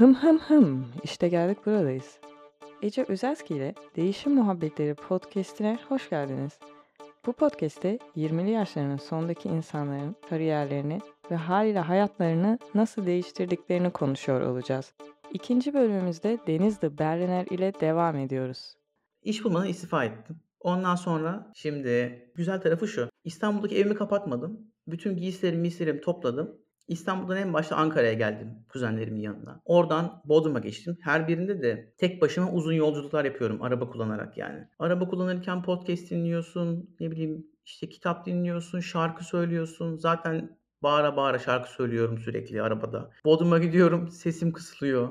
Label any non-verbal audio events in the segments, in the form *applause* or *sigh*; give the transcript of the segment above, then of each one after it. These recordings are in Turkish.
Hım hım hım işte geldik buradayız. Ece Özelski ile Değişim Muhabbetleri podcastine hoş geldiniz. Bu podcast'te 20'li yaşlarının sondaki insanların kariyerlerini ve haliyle hayatlarını nasıl değiştirdiklerini konuşuyor olacağız. İkinci bölümümüzde Denizli Berliner ile devam ediyoruz. İş bulmadan istifa ettim. Ondan sonra şimdi güzel tarafı şu. İstanbul'daki evimi kapatmadım. Bütün giysilerimi, giysilerimi topladım. İstanbul'dan en başta Ankara'ya geldim kuzenlerimin yanına. Oradan Bodrum'a geçtim. Her birinde de tek başıma uzun yolculuklar yapıyorum araba kullanarak yani. Araba kullanırken podcast dinliyorsun, ne bileyim işte kitap dinliyorsun, şarkı söylüyorsun. Zaten bağıra bağıra şarkı söylüyorum sürekli arabada. Bodrum'a gidiyorum, sesim kısılıyor.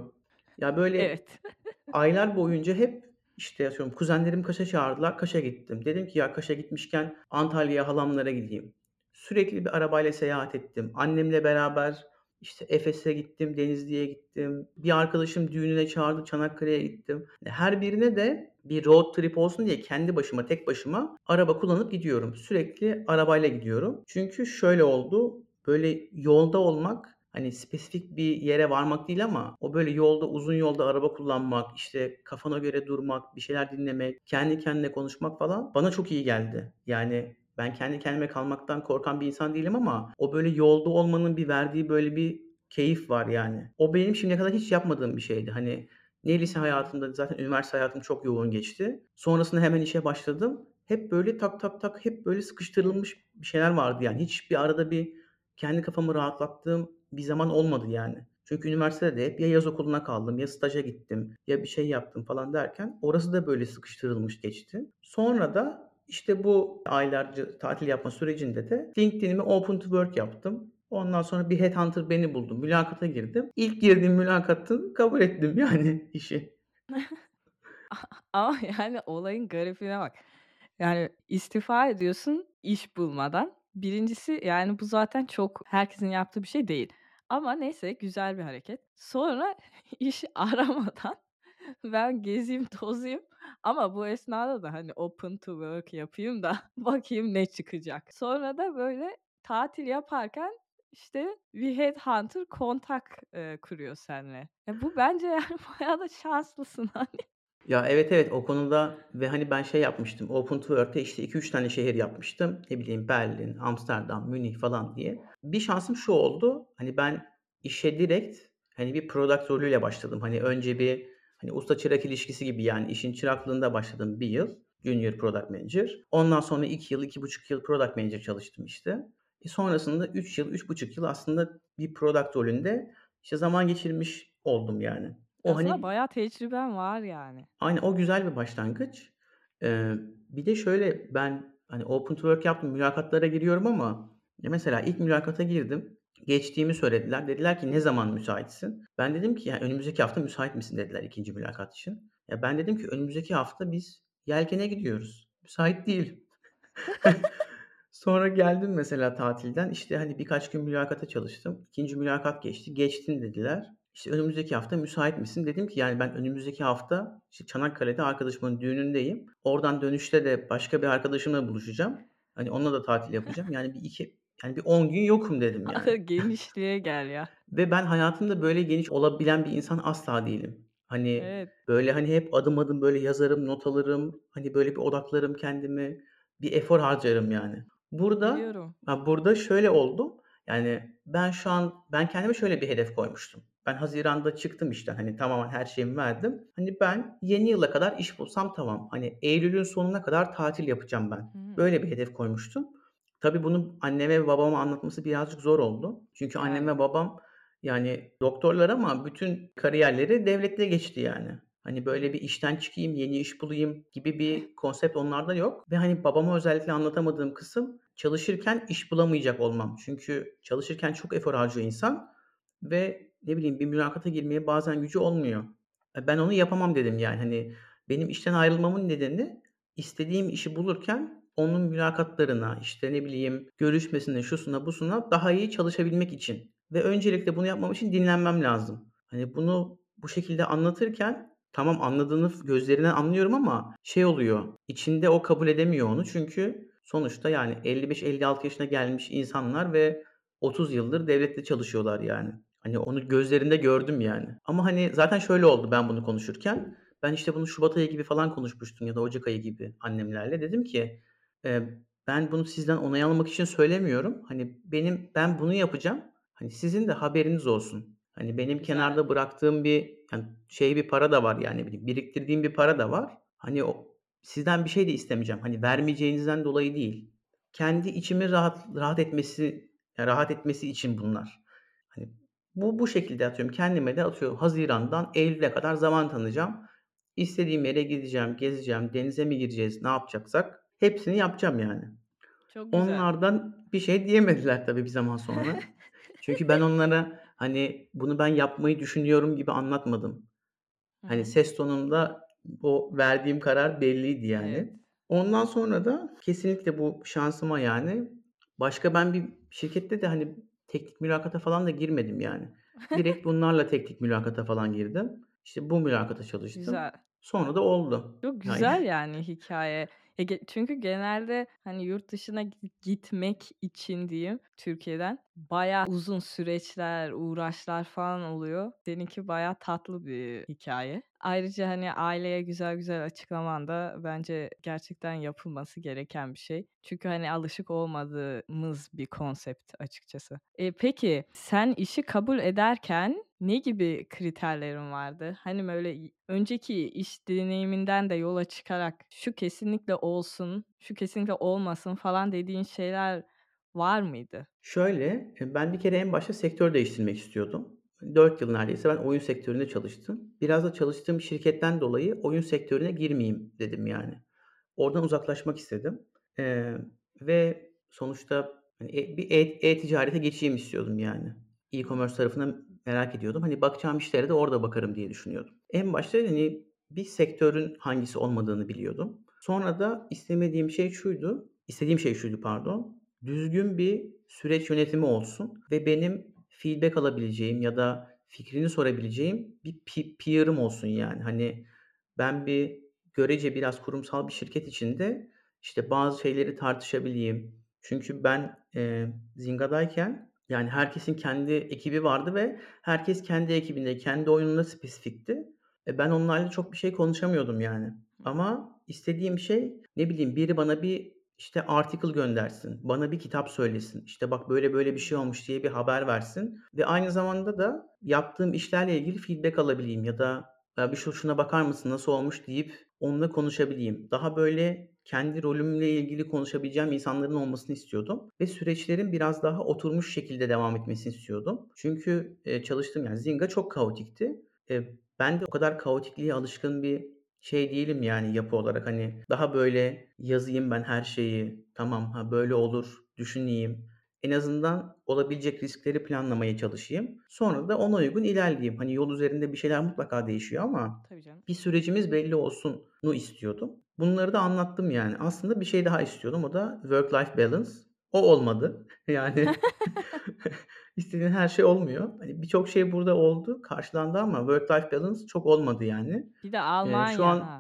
Ya böyle Evet. *laughs* aylar boyunca hep işte atıyorum kuzenlerim Kaş'a çağırdılar. Kaş'a gittim. Dedim ki ya Kaş'a gitmişken Antalya'ya halamlara gideyim. Sürekli bir arabayla seyahat ettim. Annemle beraber işte Efes'e gittim, Denizli'ye gittim. Bir arkadaşım düğününe çağırdı, Çanakkale'ye gittim. Her birine de bir road trip olsun diye kendi başıma, tek başıma araba kullanıp gidiyorum. Sürekli arabayla gidiyorum. Çünkü şöyle oldu. Böyle yolda olmak hani spesifik bir yere varmak değil ama o böyle yolda uzun yolda araba kullanmak, işte kafana göre durmak, bir şeyler dinlemek, kendi kendine konuşmak falan bana çok iyi geldi. Yani ben kendi kendime kalmaktan korkan bir insan değilim ama o böyle yolda olmanın bir verdiği böyle bir keyif var yani. O benim şimdiye kadar hiç yapmadığım bir şeydi. Hani ne lise hayatımda zaten üniversite hayatım çok yoğun geçti. Sonrasında hemen işe başladım. Hep böyle tak tak tak hep böyle sıkıştırılmış bir şeyler vardı yani. Hiç bir arada bir kendi kafamı rahatlattığım bir zaman olmadı yani. Çünkü üniversitede de hep ya yaz okuluna kaldım ya staja gittim ya bir şey yaptım falan derken orası da böyle sıkıştırılmış geçti. Sonra da işte bu aylarca tatil yapma sürecinde de LinkedIn'imi open to work yaptım. Ondan sonra bir headhunter beni buldu. Mülakata girdim. İlk girdiğim mülakatı kabul ettim yani *laughs* işi. *laughs* Ama yani olayın garibine bak. Yani istifa ediyorsun iş bulmadan. Birincisi yani bu zaten çok herkesin yaptığı bir şey değil. Ama neyse güzel bir hareket. Sonra *laughs* iş aramadan *laughs* ben gezeyim *laughs* tozayım ama bu esnada da hani open to work yapayım da *laughs* bakayım ne çıkacak. Sonra da böyle tatil yaparken işte bir headhunter kontak eee, kuruyor seninle. E bu bence yani bayağı da şanslısın hani. Ya evet evet o konuda ve hani ben şey yapmıştım. Open to Work'te işte 2-3 tane şehir yapmıştım. Ne bileyim Berlin, Amsterdam, Münih falan diye. Bir şansım şu oldu. Hani ben işe direkt hani bir product rolüyle başladım. Hani önce bir hani usta çırak ilişkisi gibi yani işin çıraklığında başladım bir yıl. Junior Product Manager. Ondan sonra 2 yıl, 2,5 yıl Product Manager çalıştım işte. E sonrasında 3 yıl, 3,5 yıl aslında bir product rolünde işte zaman geçirmiş oldum yani. O Aslında hani bayağı tecrüben var yani. Aynen o güzel bir başlangıç. Eee, bir de şöyle ben hani open to work yaptım, mülakatlara giriyorum ama mesela ilk mülakata girdim. Geçtiğimi söylediler. Dediler ki ne zaman müsaitsin? Ben dedim ki yani önümüzdeki hafta müsait misin dediler ikinci mülakat için. Ya ben dedim ki önümüzdeki hafta biz yelkene gidiyoruz. Müsait değil. *laughs* *laughs* Sonra geldim mesela tatilden işte hani birkaç gün mülakata çalıştım. İkinci mülakat geçti. Geçtin dediler. İşte önümüzdeki hafta müsait misin? Dedim ki yani ben önümüzdeki hafta işte Çanakkale'de arkadaşımın düğünündeyim. Oradan dönüşte de başka bir arkadaşımla buluşacağım. Hani onunla da tatil yapacağım. Yani bir iki yani bir 10 gün yokum dedim yani. *laughs* Genişliğe gel ya. Ve ben hayatımda böyle geniş olabilen bir insan asla değilim. Hani Evet. böyle hani hep adım adım böyle yazarım, not alırım. Hani böyle bir odaklarım kendimi. Bir efor harcarım yani. Burada Biliyorum. ha burada şöyle oldu. Yani ben şu an ben kendime şöyle bir hedef koymuştum. Ben haziranda çıktım işten. Hani tamamen her şeyimi verdim. Hani ben yeni yıla kadar iş bulsam tamam. Hani eylülün sonuna kadar tatil yapacağım ben. Hımm. Böyle bir hedef koymuştum. Tabii bunu anneme ve babama anlatması birazcık zor oldu. Çünkü annem ve babam yani doktorlar ama bütün kariyerleri devlette geçti yani. Hani böyle bir işten çıkayım, yeni iş bulayım gibi bir konsept onlarda yok. Ve hani babama özellikle anlatamadığım kısım çalışırken iş bulamayacak olmam. Çünkü çalışırken çok efor harcıyor insan ve ne bileyim bir mülakata girmeye bazen gücü olmuyor. E, ben onu yapamam dedim yani. Hani benim işten ayrılmamın nedeni istediğim işi bulurken onun mülakatlarına, işte ne bileyim görüşmesine, şusuna, busuna daha iyi çalışabilmek için. Ve öncelikle bunu yapmam için dinlenmem lazım. Hani bunu bu şekilde anlatırken tamam anladığını gözlerinden anlıyorum ama şey oluyor. içinde o kabul edemiyor onu. Çünkü sonuçta yani 55-56 yaşına gelmiş insanlar ve 30 yıldır devlette çalışıyorlar yani. Hani onu gözlerinde gördüm yani. Ama, hani, zaten şöyle oldu ben bunu konuşurken. Ben, işte, bunu şubat ayı gibi falan konuşmuştum ya da ocak ayı gibi annemlerle. Dedim ki, eee, "Ben bunu sizden onay almak için söylemiyorum. Hani, benim ben bunu yapacağım. Hani, sizin de haberiniz olsun. Hani, benim Güzel. kenarda bıraktığım bir, hani, şey bir para da var yani, bir biriktirdiğim bir para da var. Hani, o sizden bir şey de istemeyeceğim. Hani, vermeyeceğinizden dolayı değil. Kendi içimin rahat rahat etmesi ya, rahat etmesi için bunlar. Hani, bu bu şekilde atıyorum kendime de atıyorum hazirandan eylüle kadar zaman tanıyacağım. İstediğim yere gideceğim, gezeceğim, denize mi gireceğiz, ne yapacaksak hepsini yapacağım yani. Çok güzel. Onlar bir şey diyemediler tabii bir zaman sonra. *laughs* Çünkü ben onlara, hani, bunu ben yapmayı düşünüyorum gibi anlatmadım. Hı Hani, hı. ses tonumda o verdiğim karar belliydi Evet. yani. Ondan sonra da kesinlikle bu şansıma yani başka ben bir şirkette de, hani, teknik mülakata falan da girmedim yani. Direkt *laughs* bunlarla teknik mülakata falan girdim. İşte bu mülakata çalıştım. Güzel. Sonra da oldu. Çok Yani güzel yani hikâye. Ge çünkü genelde, hani, yurt dışına gi gitmek için diyeyim Türkiye'den bayağı uzun süreçler, uğraşlar falan oluyor. Seninki bayağı tatlı bir hikâye. Ayrıca, hani, aileye güzel güzel açıklaman da bence gerçekten yapılması gereken bir şey. Çünkü, hani, alışık olmadığımız bir konsept açıkçası. Eee, peki sen işi kabul ederken ne gibi kriterlerin vardı? Hani, böyle, önceki iş deneyiminden de yola çıkarak şu kesinlikle olsun, şu kesinlikle olmasın falan dediğin şeyler var mıydı? Şöyle, eee, ben bir kere en başta sektör değiştirmek istiyordum. 4 yıl neredeyse ben oyun sektöründe çalıştım. Biraz da çalıştığım şirketten dolayı oyun sektörüne girmeyeyim dedim yani. Oradan uzaklaşmak istedim, eee, ve sonuçta, hani, e bir e e-ticarete geçeyim istiyordum yani. E-commerce tarafını merak ediyordum. Hani, bakacağım işlere de orada bakarım diye düşünüyordum. En başta, hani, bir sektörün hangisi olmadığını biliyordum. Sonra da istemediğim şey şuydu, istediğim şey şuydu pardon, düzgün bir süreç yönetimi olsun ve benim feedback alabileceğim ya da fikrini sorabileceğim bir pe peer'ım olsun yani. Hani, ben bir görece biraz kurumsal bir şirket içinde, işte, bazı şeyleri tartışabileyim. Çünkü ben, eee, Zinga'dayken, yani, herkesin kendi ekibi vardı ve herkes kendi ekibinde, kendi oyununa spesifikti. E, ben onlarla çok bir şey konuşamıyordum yani. Ama istediğim şey, ne bileyim, biri bana bir, işte, article göndersin, bana bir kitap söylesin, işte, bak böyle böyle bir şey olmuş diye bir haber versin ve aynı zamanda da yaptığım işlerle ilgili feedback alabileyim ya da ya, bir şu şuna bakar mısın, nasıl olmuş deyip onunla konuşabileyim. Daha böyle kendi rolümle ilgili konuşabileceğim insanların olmasını istiyordum ve süreçlerin biraz daha oturmuş şekilde devam etmesini istiyordum. Çünkü, eee, çalıştığım yani Zynga çok kaotikti. Eee, ben de o kadar kaotikliğe alışkın bir şey değilim yani yapı olarak. Hani daha böyle yazayım ben her şeyi, tamam, ha, böyle olur, düşüneyim. En azından olabilecek riskleri planlamaya çalışayım. Sonra da ona uygun ilerleyeyim. Hani yol üzerinde bir şeyler mutlaka değişiyor ama bir sürecimiz belli olsunu istiyordum. Bunları da anlattım yani. Aslında bir şey daha istiyordum. O da work life balance. O olmadı. *laughs* Yani *laughs* istediğin her şey olmuyor. Hani birçok şey burada oldu, karşılandı ama work life balance çok olmadı yani. Bir de Eee, şu Almanya an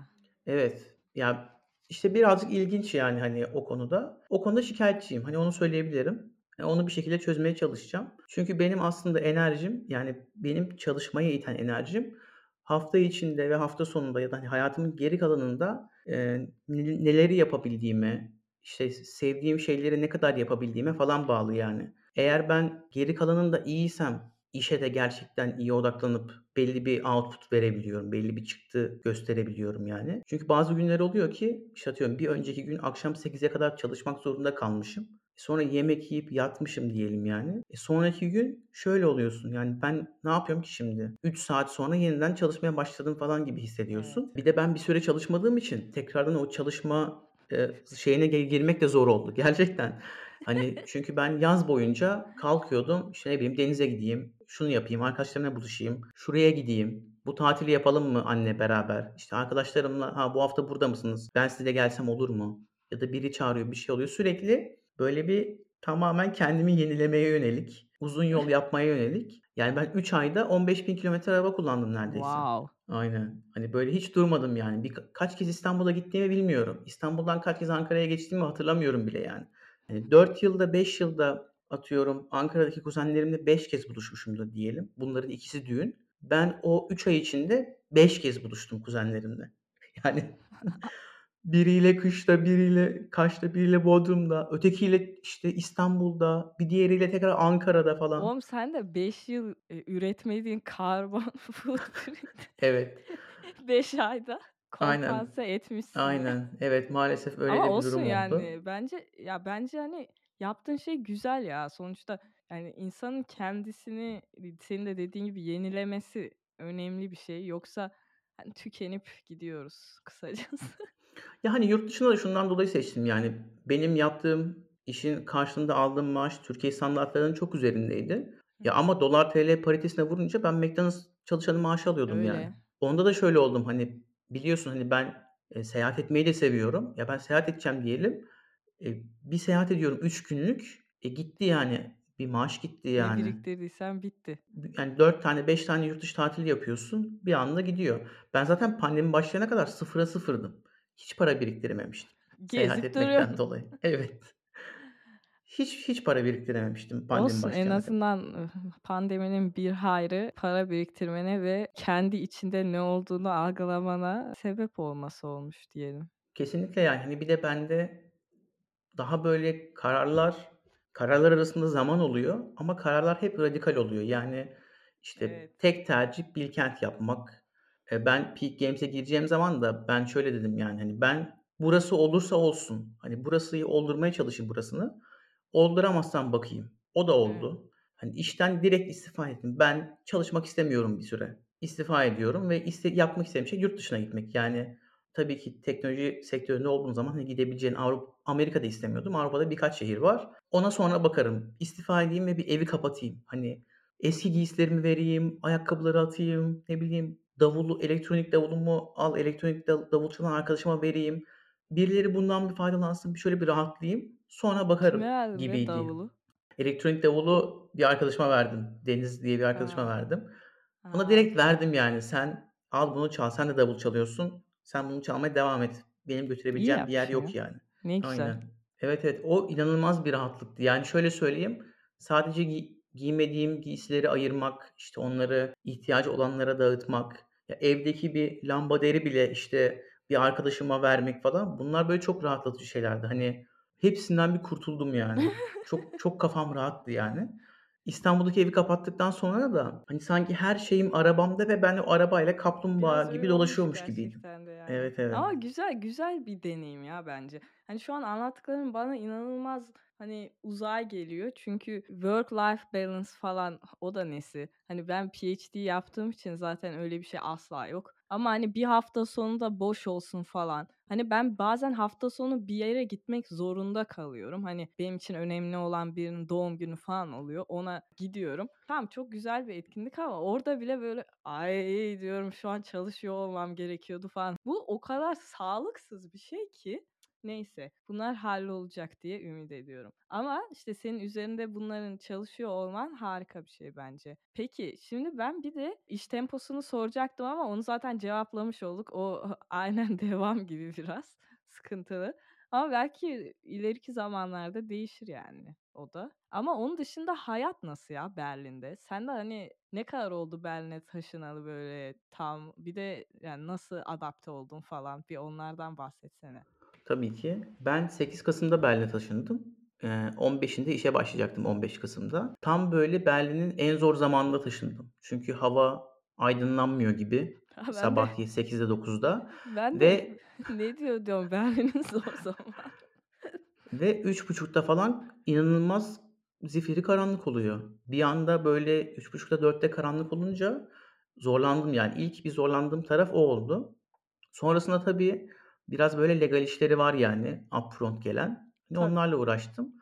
evet, ya, işte, birazcık ilginç yani, hani, o konuda. O konuda şikâyetçiyim. Hani, onu söyleyebilirim. Eee, onu bir şekilde çözmeye çalışacağım. Çünkü benim aslında enerjim, yani, benim çalışmaya iten enerjim hafta içinde ve hafta sonunda ya da, hani, hayatımın geri kalanında, ne neleri yapabildiğime, işte, sevdiğim şeyleri ne kadar yapabildiğime falan bağlı yani. Eğer ben geri kalanında iyiysem işe de gerçekten iyi odaklanıp belli bir output verebiliyorum, belli bir çıktı gösterebiliyorum yani. Çünkü bazı günler oluyor ki, işte, atıyorum bir önceki gün akşam 8'e kadar çalışmak zorunda kalmışım. Sonra yemek yiyip yatmışım diyelim yani. E, sonraki gün şöyle oluyorsun, yani, ben ne yapıyorum ki şimdi? 3 saat sonra yeniden çalışmaya başladım falan gibi Evet. hissediyorsun. Bir de ben bir süre çalışmadığım için tekrardan o çalışma, eee, şeyine girmek de zor oldu *laughs* gerçekten. Hani, çünkü ben yaz boyunca kalkıyordum, işte, ne bileyim, denize gideyim, şunu yapayım, arkadaşlarımla buluşayım, şuraya gideyim, bu tatili yapalım mı anne beraber? İşte, arkadaşlarımla, "Ha, bu hafta burada mısınız? Ben size de gelsem olur mu?" Ya da biri çağırıyor, bir şey oluyor. Sürekli böyle bir tamamen kendimi yenilemeye yönelik, uzun yol *laughs* yapmaya yönelik. Yani ben 3 ayda 15.000 kilometre araba kullandım neredeyse. Wow! Aynen. Hani, böyle hiç durmadım yani. Bir kaç kez İstanbul'a gittiğimi bilmiyorum. İstanbul'dan kaç kez Ankara'ya geçtiğimi hatırlamıyorum bile yani. Hani, 4 yılda, 5 yılda atıyorum Ankara'daki kuzenlerimle 5 kez buluşmuşumdur diyelim. Bunların ikisi düğün. Ben o 3 ay içinde 5 kez buluştum kuzenlerimle. *laughs* Yani biriyle kışta, biriyle Kaş'ta, biriyle Bodrum'da, ötekiyle, işte, İstanbul'da, bir diğeriyle tekrar Ankara'da falan. Oğlum sen de 5 yıl, üretmediğin karbon *laughs* footprint Evet. *laughs* 5 ayda Aynen. kompanse etmişsin. Aynen. Evet, maalesef öyle Ama de bir olsun durum oldu. yani bence ya bence, hani, yaptığın şey güzel ya. Sonuçta, yani, insanın kendisini, senin de dediğin gibi yenilemesi önemli bir şey. Yoksa, hani, tükenip gidiyoruz *laughs* kısacası. Ya, hani, yurt dışında da şundan dolayı seçtim, yani, benim yaptığım işin karşılığında aldığım maaş Türkiye standartlarının çok üzerindeydi. Hı Ya, ama dolar TL paritesine vurunca ben McDonald's çalışanı maaşı alıyordum, yani. Öyle. Onda da şöyle oldum, hani, biliyorsun, hani, ben, eee, seyahat etmeyi de seviyorum. Ya, ben seyahat edeceğim diyelim, eee, bir seyahat ediyorum 3 günlük, e, gitti yani. Bir maaş gitti Ne yani. biriktirdiysen bitti. Yani 4 tane 5 tane yurt dışı tatili yapıyorsun, bir anda gidiyor. Ben zaten pandemi başlayana kadar sıfıra sıfırdım. Hiç para biriktirememiştim seyahat Gezip etmekten dolayı. Evet. Hiç hiç para biriktirememiştim pandemi Olsun, en başlayana kadar. azından, pandeminin bir hayrı para biriktirmene ve kendi içinde ne olduğunu algılamana sebep olması olmuş diyelim. Kesinlikle, yani, hani, bir de bende daha böyle kararlar kararlar arasında zaman oluyor ama kararlar hep radikal oluyor. Yani, işte, Evet. tek tercih Bilkent yapmak. Eee, ben Peak Games'e gireceğim zaman da ben şöyle dedim, yani, hani, ben burası olursa olsun, hani, burasıyı oldurmaya çalışayım burasını. Olduramazsam bakayım. O da Evet. oldu. Hani, işten direkt istifa ettim. Ben çalışmak istemiyorum bir süre. İstifa ediyorum ve iste yapmak istediğim şey yurt dışına gitmek. Yani, tabii ki teknoloji sektöründe olduğum zaman, hani, gidebileceğin Avrup Amerika'da istemiyordum. Avrupa'da birkaç şehir var. Ona sonra bakarım. İstifa edeyim ve bir evi kapatayım. Hani, eski giysilerimi vereyim, ayakkabıları atayım, ne bileyim, davulu, elektronik davulumu al, elektronik dav davul çalan arkadaşıma vereyim. Birileri bundan bir faydalansın, şöyle bir rahatlayayım, sonra bakarım be gibiydi. davulu? Elektronik davulu bir arkadaşıma verdim. Deniz diye bir arkadaşıma A! verdim. Ona direkt Harika. verdim, yani, "Sen al bunu çal, sen de davul çalıyorsun. Sen bunu çalmaya devam et. Benim İyi götürebileceğim bir yer yok, ya. yani." Ne güzel. Aynen. Evet, evet. O inanılmaz bir rahatlıktı. Yani, şöyle söyleyeyim, sadece giy giymediğim giysileri ayırmak, işte, onları ihtiyacı olanlara dağıtmak, ya, evdeki bir lambaderî bile, işte, bir arkadaşıma vermek falan, bunlar böyle çok rahatlatıcı şeylerdi. Hani, hepsinden bir kurtuldum, yani. Çok *laughs* çok kafam rahattı, yani. İstanbul'daki evi kapattıktan sonra da, hani, sanki her şeyim arabamda ve ben o arabayla kaplumbağa Biraz gibi öyle olmuş dolaşıyormuş gibiydim. gerçekten de yani. Evet, evet. Ama güzel, güzel bir deneyim ya bence. Hani, şu an anlattıkların bana inanılmaz, hani, uzay geliyor. Çünkü work life balance falan o da nesi? Hani, ben PhD yaptığım için zaten öyle bir şey asla yok. Ama, hani, bir hafta sonu da boş olsun falan. Hani, ben bazen hafta sonu bir yere gitmek zorunda kalıyorum. Hani, benim için önemli olan birinin doğum günü falan oluyor. Ona gidiyorum. Tamam, çok güzel bir etkinlik ama orada bile böyle, "Ay!" diyorum, "Şu an çalışıyor olmam gerekiyordu." falan. Bu o kadar sağlıksız bir şey ki. Neyse, bunlar hallolacak diye ümit ediyorum. Ama, işte, senin üzerinde bunların çalışıyor olman harika bir şey bence. Peki, şimdi ben bir de iş temposunu soracaktım ama onu zaten cevaplamış olduk. O *laughs* aynen devam gibi biraz *laughs* sıkıntılı. Ama belki ileriki zamanlarda değişir yani o da. Ama onun dışında hayat nasıl ya Berlin'de? Sen de, hani, ne kadar oldu Berlin'e taşınalı böyle tam? Bir de, yani, nasıl adapte oldun falan? Bir onlardan bahsetsene. Tabii ki. Ben 8 Kasım'da Berlin'e taşındım. Eee, 15'inde işe başlayacaktım 15 Kasım'da. Tam böyle Berlin'in en zor zamanında taşındım. Çünkü hava aydınlanmıyor gibi *laughs* de sabah y 8'de 9'da ben de ve *laughs* ne diyor diyorum *laughs* Berlin'in zor zamanı. ve 3.30'da falan inanılmaz zifiri karanlık oluyor. Bir anda böyle 3.30'da 4'te karanlık olunca zorlandım yani. İlk bir zorlandığım taraf o oldu. Sonrasında tabii biraz böyle legal işleri var yani upfront gelen. Hani Tabii. onlarla uğraştım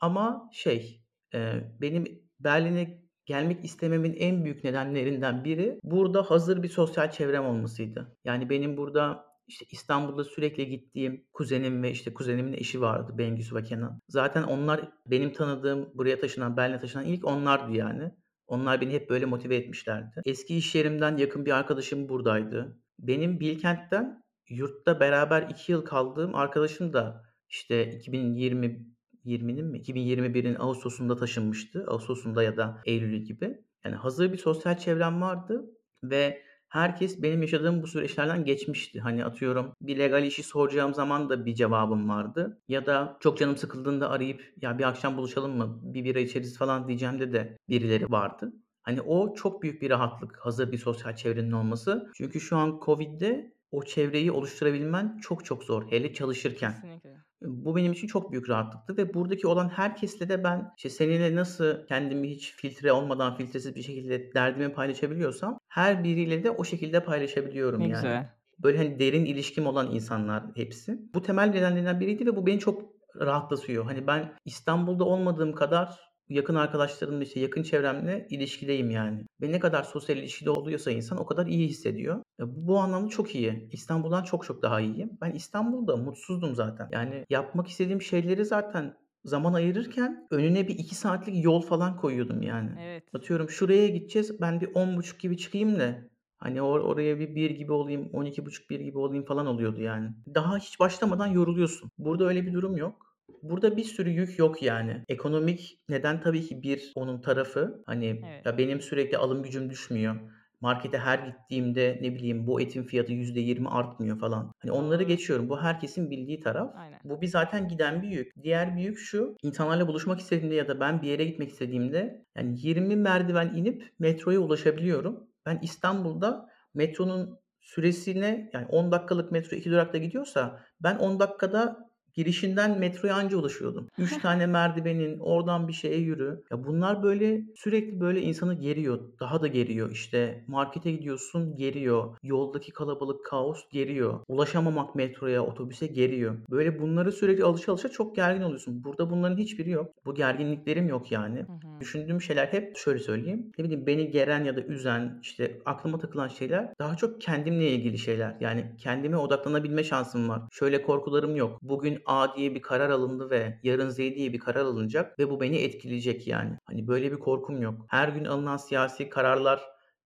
ama şey, eee, benim Berlin'e gelmek istememin en büyük nedenlerinden biri burada hazır bir sosyal çevrem olmasıydı. Yani benim burada, işte, İstanbul'da sürekli gittiğim kuzenim ve, işte, kuzenimin eşi vardı Bengisu ve Kenan. Zaten onlar benim tanıdığım, buraya taşınan, Berlin'e taşınan ilk onlardı yani. Onlar beni hep böyle motive etmişlerdi. Eski iş yerimden yakın bir arkadaşım buradaydı. Benim Bilkent'ten yurtta beraber 2 yıl kaldığım arkadaşım da, işte, 2020 2020'nin mi 2021'in ağustosunda taşınmıştı. Ağustosunda ya da eylülü gibi. Yani hazır bir sosyal çevrem vardı ve herkes benim yaşadığım bu süreçlerden geçmişti. Hani atıyorum bir legal işi soracağım zaman da bir cevabım vardı. Ya da çok canım sıkıldığında arayıp ya bir akşam buluşalım mı? Bir bira içeriz falan diyeceğimde de birileri vardı. Hani o çok büyük bir rahatlık hazır bir sosyal çevrenin olması. Çünkü şu an Covid'de o çevreyi oluşturabilmen çok çok zor hele çalışırken. Kesinlikle. Bu benim için çok büyük rahatlıktı ve buradaki olan herkesle de ben, işte, seninle nasıl kendimi hiç filtre olmadan, filtresiz bir şekilde derdimi paylaşabiliyorsam her biriyle de o şekilde paylaşabiliyorum Ne yani. güzel. Böyle, hani, derin ilişkim olan insanlar hepsi. Bu temel nedenlerinden biriydi ve bu beni çok rahatlatıyor. Hani, ben İstanbul'da olmadığım kadar yakın arkadaşlarımla, işte, yakın çevremle ilişkideyim yani. Ve ne kadar sosyal ilişkide oluyorsa insan o kadar iyi hissediyor. E, bu anlamda çok iyi. İstanbul'dan çok çok daha iyiyim. Ben İstanbul'da mutsuzdum zaten. Yani yapmak istediğim şeyleri zaten zaman ayırırken önüne bir 2 saatlik yol falan koyuyordum yani. Evet. Atıyorum şuraya gideceğiz, ben bir 10.30 gibi çıkayım da hani or oraya bir 1 gibi olayım, 12.30-1 gibi olayım falan oluyordu yani. Daha hiç başlamadan yoruluyorsun. Burada öyle bir durum yok. Burada bir sürü yük yok yani. Ekonomik neden tabii ki bir onun tarafı. Hani Evet. ya benim sürekli alım gücüm düşmüyor. Markete her gittiğimde ne bileyim bu etin fiyatı %20 artmıyor falan. Hani onları Doğru. geçiyorum. Bu herkesin bildiği taraf. Aynen. Bu bir zaten giden bir yük. Diğer bir yük şu. İnsanlarla buluşmak istediğimde ya da ben bir yere gitmek istediğimde yani 20 merdiven inip metroya ulaşabiliyorum. Ben İstanbul'da metronun süresine yani 10 dakikalık metro 2 durakta gidiyorsa ben 10 dakikada girişinden metroya anca ulaşıyordum. *laughs* 3 tane merdivenin, oradan bir şeye yürü. Ya bunlar böyle sürekli böyle insanı geriyor. Daha da geriyor. İşte markete gidiyorsun geriyor. Yoldaki kalabalık kaos geriyor. Ulaşamamak metroya, otobüse geriyor. Böyle bunları sürekli alışa alışa çok gergin oluyorsun. Burada bunların hiçbiri yok. Bu gerginliklerim yok yani. Hı hı. Düşündüğüm şeyler hep şöyle söyleyeyim. Ne bileyim beni geren ya da üzen, işte aklıma takılan şeyler daha çok kendimle ilgili şeyler. Yani kendime odaklanabilme şansım var. Şöyle korkularım yok. Bugün A diye bir karar alındı ve yarın Z diye bir karar alınacak ve bu beni etkileyecek yani. Hani böyle bir korkum yok. Her gün alınan siyasi kararlar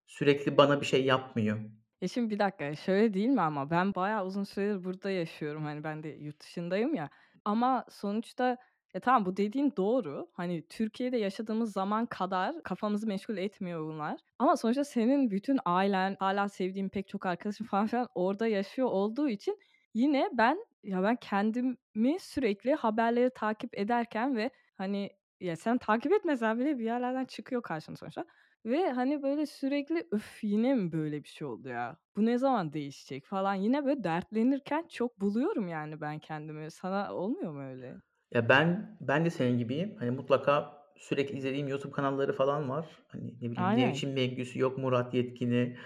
sürekli bana bir şey yapmıyor. Ya, şimdi bir dakika, şöyle değil mi ama ben bayağı uzun süredir burada yaşıyorum. Hani, ben de yurt dışındayım ya ama sonuçta ya, tamam bu dediğin doğru. Hani, Türkiye'de yaşadığımız zaman kadar kafamızı meşgul etmiyor bunlar ama sonuçta senin bütün ailen, hâlâ sevdiğin pek çok arkadaşın falan filan orada yaşıyor olduğu için yine ben ya, ben kendimi sürekli haberleri takip ederken ve, hani, ya, sen takip etmesen bile bir yerlerden çıkıyor karşına sonuçta. Ve, hani, böyle sürekli "Öf, yine mi böyle bir şey oldu ya? Bu ne zaman değişecek?" falan yine böyle dertlenirken çok buluyorum yani ben kendimi. Sana olmuyor mu öyle? Ya, ben ben de senin gibiyim. Hani, mutlaka sürekli izlediğim YouTube kanalları falan var. Hani, ne bileyim, Aynen. Nevşin Mengüsü, yok Murat Yetkin'i,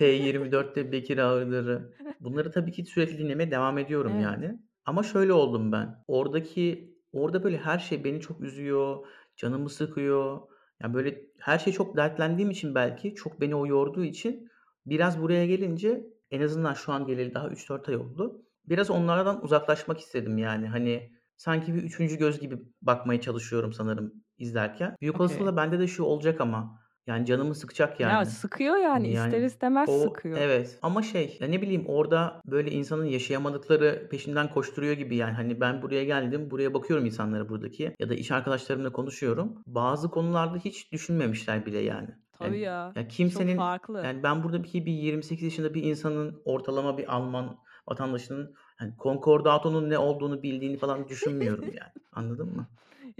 T24'te Bekir Ağırlar'ı. *laughs* Bunları tabii ki sürekli dinlemeye devam ediyorum Evet. yani. Ama şöyle oldum ben. Oradaki orada böyle her şey beni çok üzüyor, canımı sıkıyor. Ya, böyle her şeye çok dertlendiğim için belki, çok beni o yorduğu için biraz buraya gelince en azından şu an geleli daha 3-4 ay oldu. Biraz onlardan uzaklaşmak istedim yani. Hani, sanki bir üçüncü göz gibi bakmaya çalışıyorum sanırım izlerken. Büyük Okay. olasılıkla bende de şu olacak ama, yani canımı sıkacak Ya, yani. sıkıyor yani, Hani, ister yani istemez o sıkıyor. Evet ama şey, ya, ne bileyim orada böyle insanın yaşayamadıkları peşinden koşturuyor gibi yani. Hani, ben buraya geldim, buraya bakıyorum insanlara buradaki ya da iş arkadaşlarımla konuşuyorum. Bazı konularda hiç düşünmemişler bile yani. Tabii Yani, ya, ya, çok kimsenin farklı. yani ben buradaki bir 28 yaşında bir insanın, ortalama bir Alman vatandaşının, hani, Concordato'nun ne olduğunu bildiğini falan düşünmüyorum yani. Anladın mı?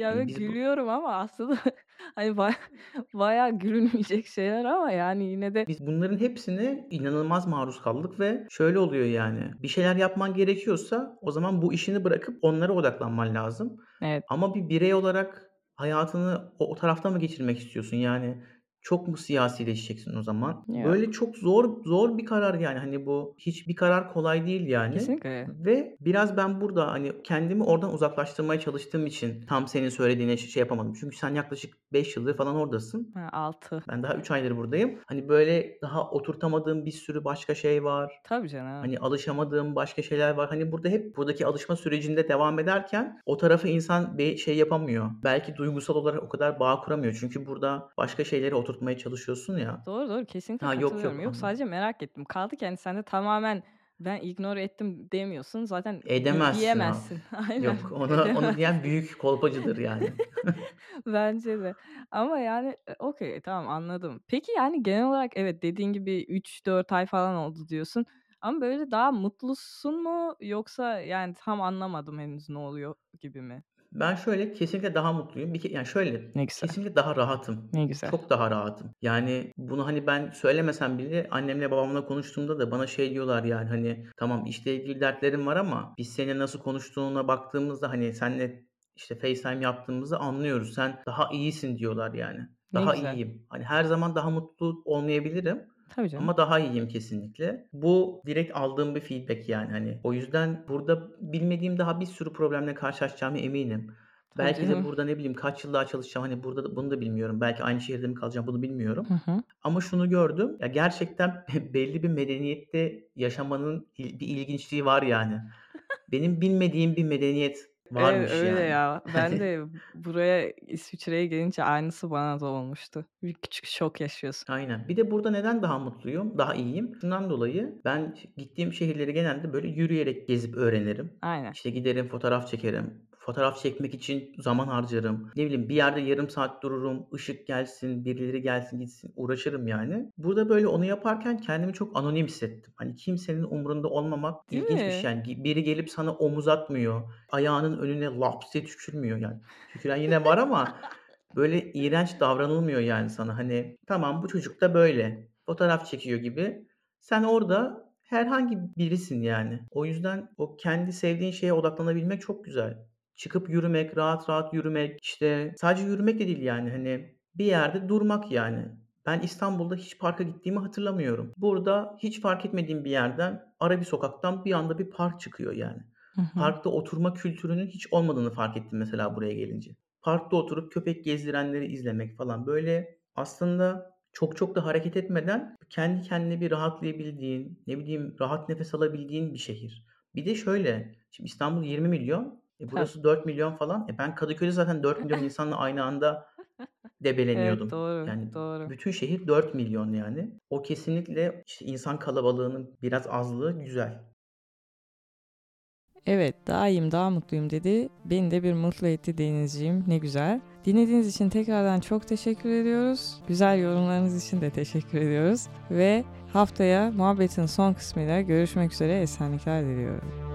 Ya, böyle Hani, biz bu gülüyorum ama aslında *laughs* hani baya *laughs* bayağı gülünmeyecek şeyler ama yani yine de Biz bunların hepsine inanılmaz maruz kaldık ve şöyle oluyor yani, bir şeyler yapman gerekiyorsa o zaman bu işini bırakıp onlara odaklanman lazım. Evet. Ama bir birey olarak hayatını o o tarafta mı geçirmek istiyorsun? Yani çok mu siyasileşeceksin o zaman? Böyle Yok. çok zor zor bir karar yani. Hani bu hiçbir karar kolay değil yani Kesinlikle. ve biraz ben burada, hani, kendimi oradan uzaklaştırmaya çalıştığım için tam senin söylediğine şey yapamadım. Çünkü sen yaklaşık 5 yıldır falan oradasın. Ha, 6. Ben daha 3 aydır buradayım. Hani, böyle, daha oturtamadığım bir sürü başka şey var. Tabii canım. Hani, alışamadığım başka şeyler var. Hani, burada hep buradaki alışma sürecinde devam ederken o tarafı insan bir şey yapamıyor. Belki duygusal olarak o kadar bağ kuramıyor. Çünkü burada başka şeyleri oturtmaya çalışıyorsun ya. Doğru, doğru. Kesinlikle Ha, yok, katılıyorum. yok. Yok, Anladım. sadece merak ettim. Kaldı ki hani sen de tamamen, Ben ignore ettim demiyorsun. Zaten Edemezsin abi. diyemezsin. *laughs* Aynen, Yok, onu onu diyen büyük kolpacıdır yani. *laughs* Bence de. Ama yani, eee, okay, tamam anladım. Peki, yani, genel olarak evet, dediğin gibi 3-4 ay falan oldu diyorsun ama böyle daha mutlusun mu yoksa, yani, tam anlamadım henüz ne oluyor gibi mi? Ben şöyle, kesinlikle daha mutluyum. Bir ke yani, şöyle, Ne güzel. kesinlikle daha rahatım. Ne güzel. Çok daha rahatım. Yani, bunu, hani, ben söylemesem bile annemle babamla konuştuğumda da bana şey diyorlar, yani, hani, "Tamam, işle ilgili dertlerin var ama biz seninle nasıl konuştuğuna baktığımızda, hani, seninle, işte, FaceTime yaptığımızda anlıyoruz. Sen daha iyisin." diyorlar, yani. Daha iyiyim. Hani, her zaman daha mutlu olmayabilirim Tabii canım. ama daha iyiyim kesinlikle. Bu direkt aldığım bir feedback, yani, hani. O yüzden burada bilmediğim daha bir sürü problemle karşılaşacağıma eminim. Tabii Belki de canım. burada, ne bileyim, kaç yıl daha çalışacağım, hani, burada da bunu da bilmiyorum. Belki aynı şehirde mi kalacağım, bunu bilmiyorum. Hı hı. Ama şunu gördüm, ya, gerçekten *laughs* belli bir medeniyette yaşamanın bir ilginçliği var, yani. Benim bilmediğim bir medeniyet Evet, varmış, öyle yani. ya. *laughs* Ben de buraya, İsviçre'ye gelince aynısı bana da olmuştu. Bir küçük şok yaşıyorsun. Aynen. Bir de burada neden daha mutluyum, daha iyiyim? Şundan dolayı, ben gittiğim şehirleri genelde böyle yürüyerek gezip öğrenirim. Aynen. İşte, giderim, fotoğraf çekerim. Fotoğraf çekmek için zaman harcarım. Ne bileyim, bir yerde yarım saat dururum, ışık gelsin, birileri gelsin gitsin, uğraşırım, yani. Burada böyle onu yaparken kendimi çok anonim hissettim. Hani, kimsenin umurunda olmamak Değil ilginç bir şey, mi? yani. Biri gelip sana omuz atmıyor, ayağının önüne laps diye tükürmüyor, yani. Tüküren yine var ama *laughs* böyle iğrenç davranılmıyor, yani, sana. Hani, tamam, bu çocuk da böyle, fotoğraf çekiyor gibi. Sen orada herhangi birisin, yani. O yüzden o kendi sevdiğin şeye odaklanabilmek çok güzel. Çıkıp yürümek, rahat rahat yürümek, işte, sadece yürümek de değil, yani, hani, bir yerde durmak, yani. Ben İstanbul'da hiç parka gittiğimi hatırlamıyorum. Burada hiç fark etmediğim bir yerden, ara bir sokaktan bir anda bir park çıkıyor, yani. Hı hı. Parkta oturma kültürünün hiç olmadığını fark ettim mesela buraya gelince. Parkta oturup köpek gezdirenleri izlemek falan, böyle, aslında çok çok da hareket etmeden kendi kendine bir rahatlayabildiğin, ne bileyim, rahat nefes alabildiğin bir şehir. Bir de şöyle, şimdi İstanbul 20.000.000, e, Tabii. burası 4.000.000 falan. E, ben Kadıköy'de zaten 4.000.000 *laughs* insanla aynı anda Evet, debeleniyordum. doğru, Yani, doğru. bütün şehir 4.000.000 yani. O kesinlikle, işte, insan kalabalığının biraz azlığı güzel. Evet, "Daha iyiyim, daha mutluyum." dedi. Beni de bir mutlu etti Denizciğim, ne güzel. Dinlediğiniz için tekrardan çok teşekkür ediyoruz. Güzel yorumlarınız için de teşekkür ediyoruz ve haftaya muhabbetin son kısmıyla görüşmek üzere, esenlikler diliyorum.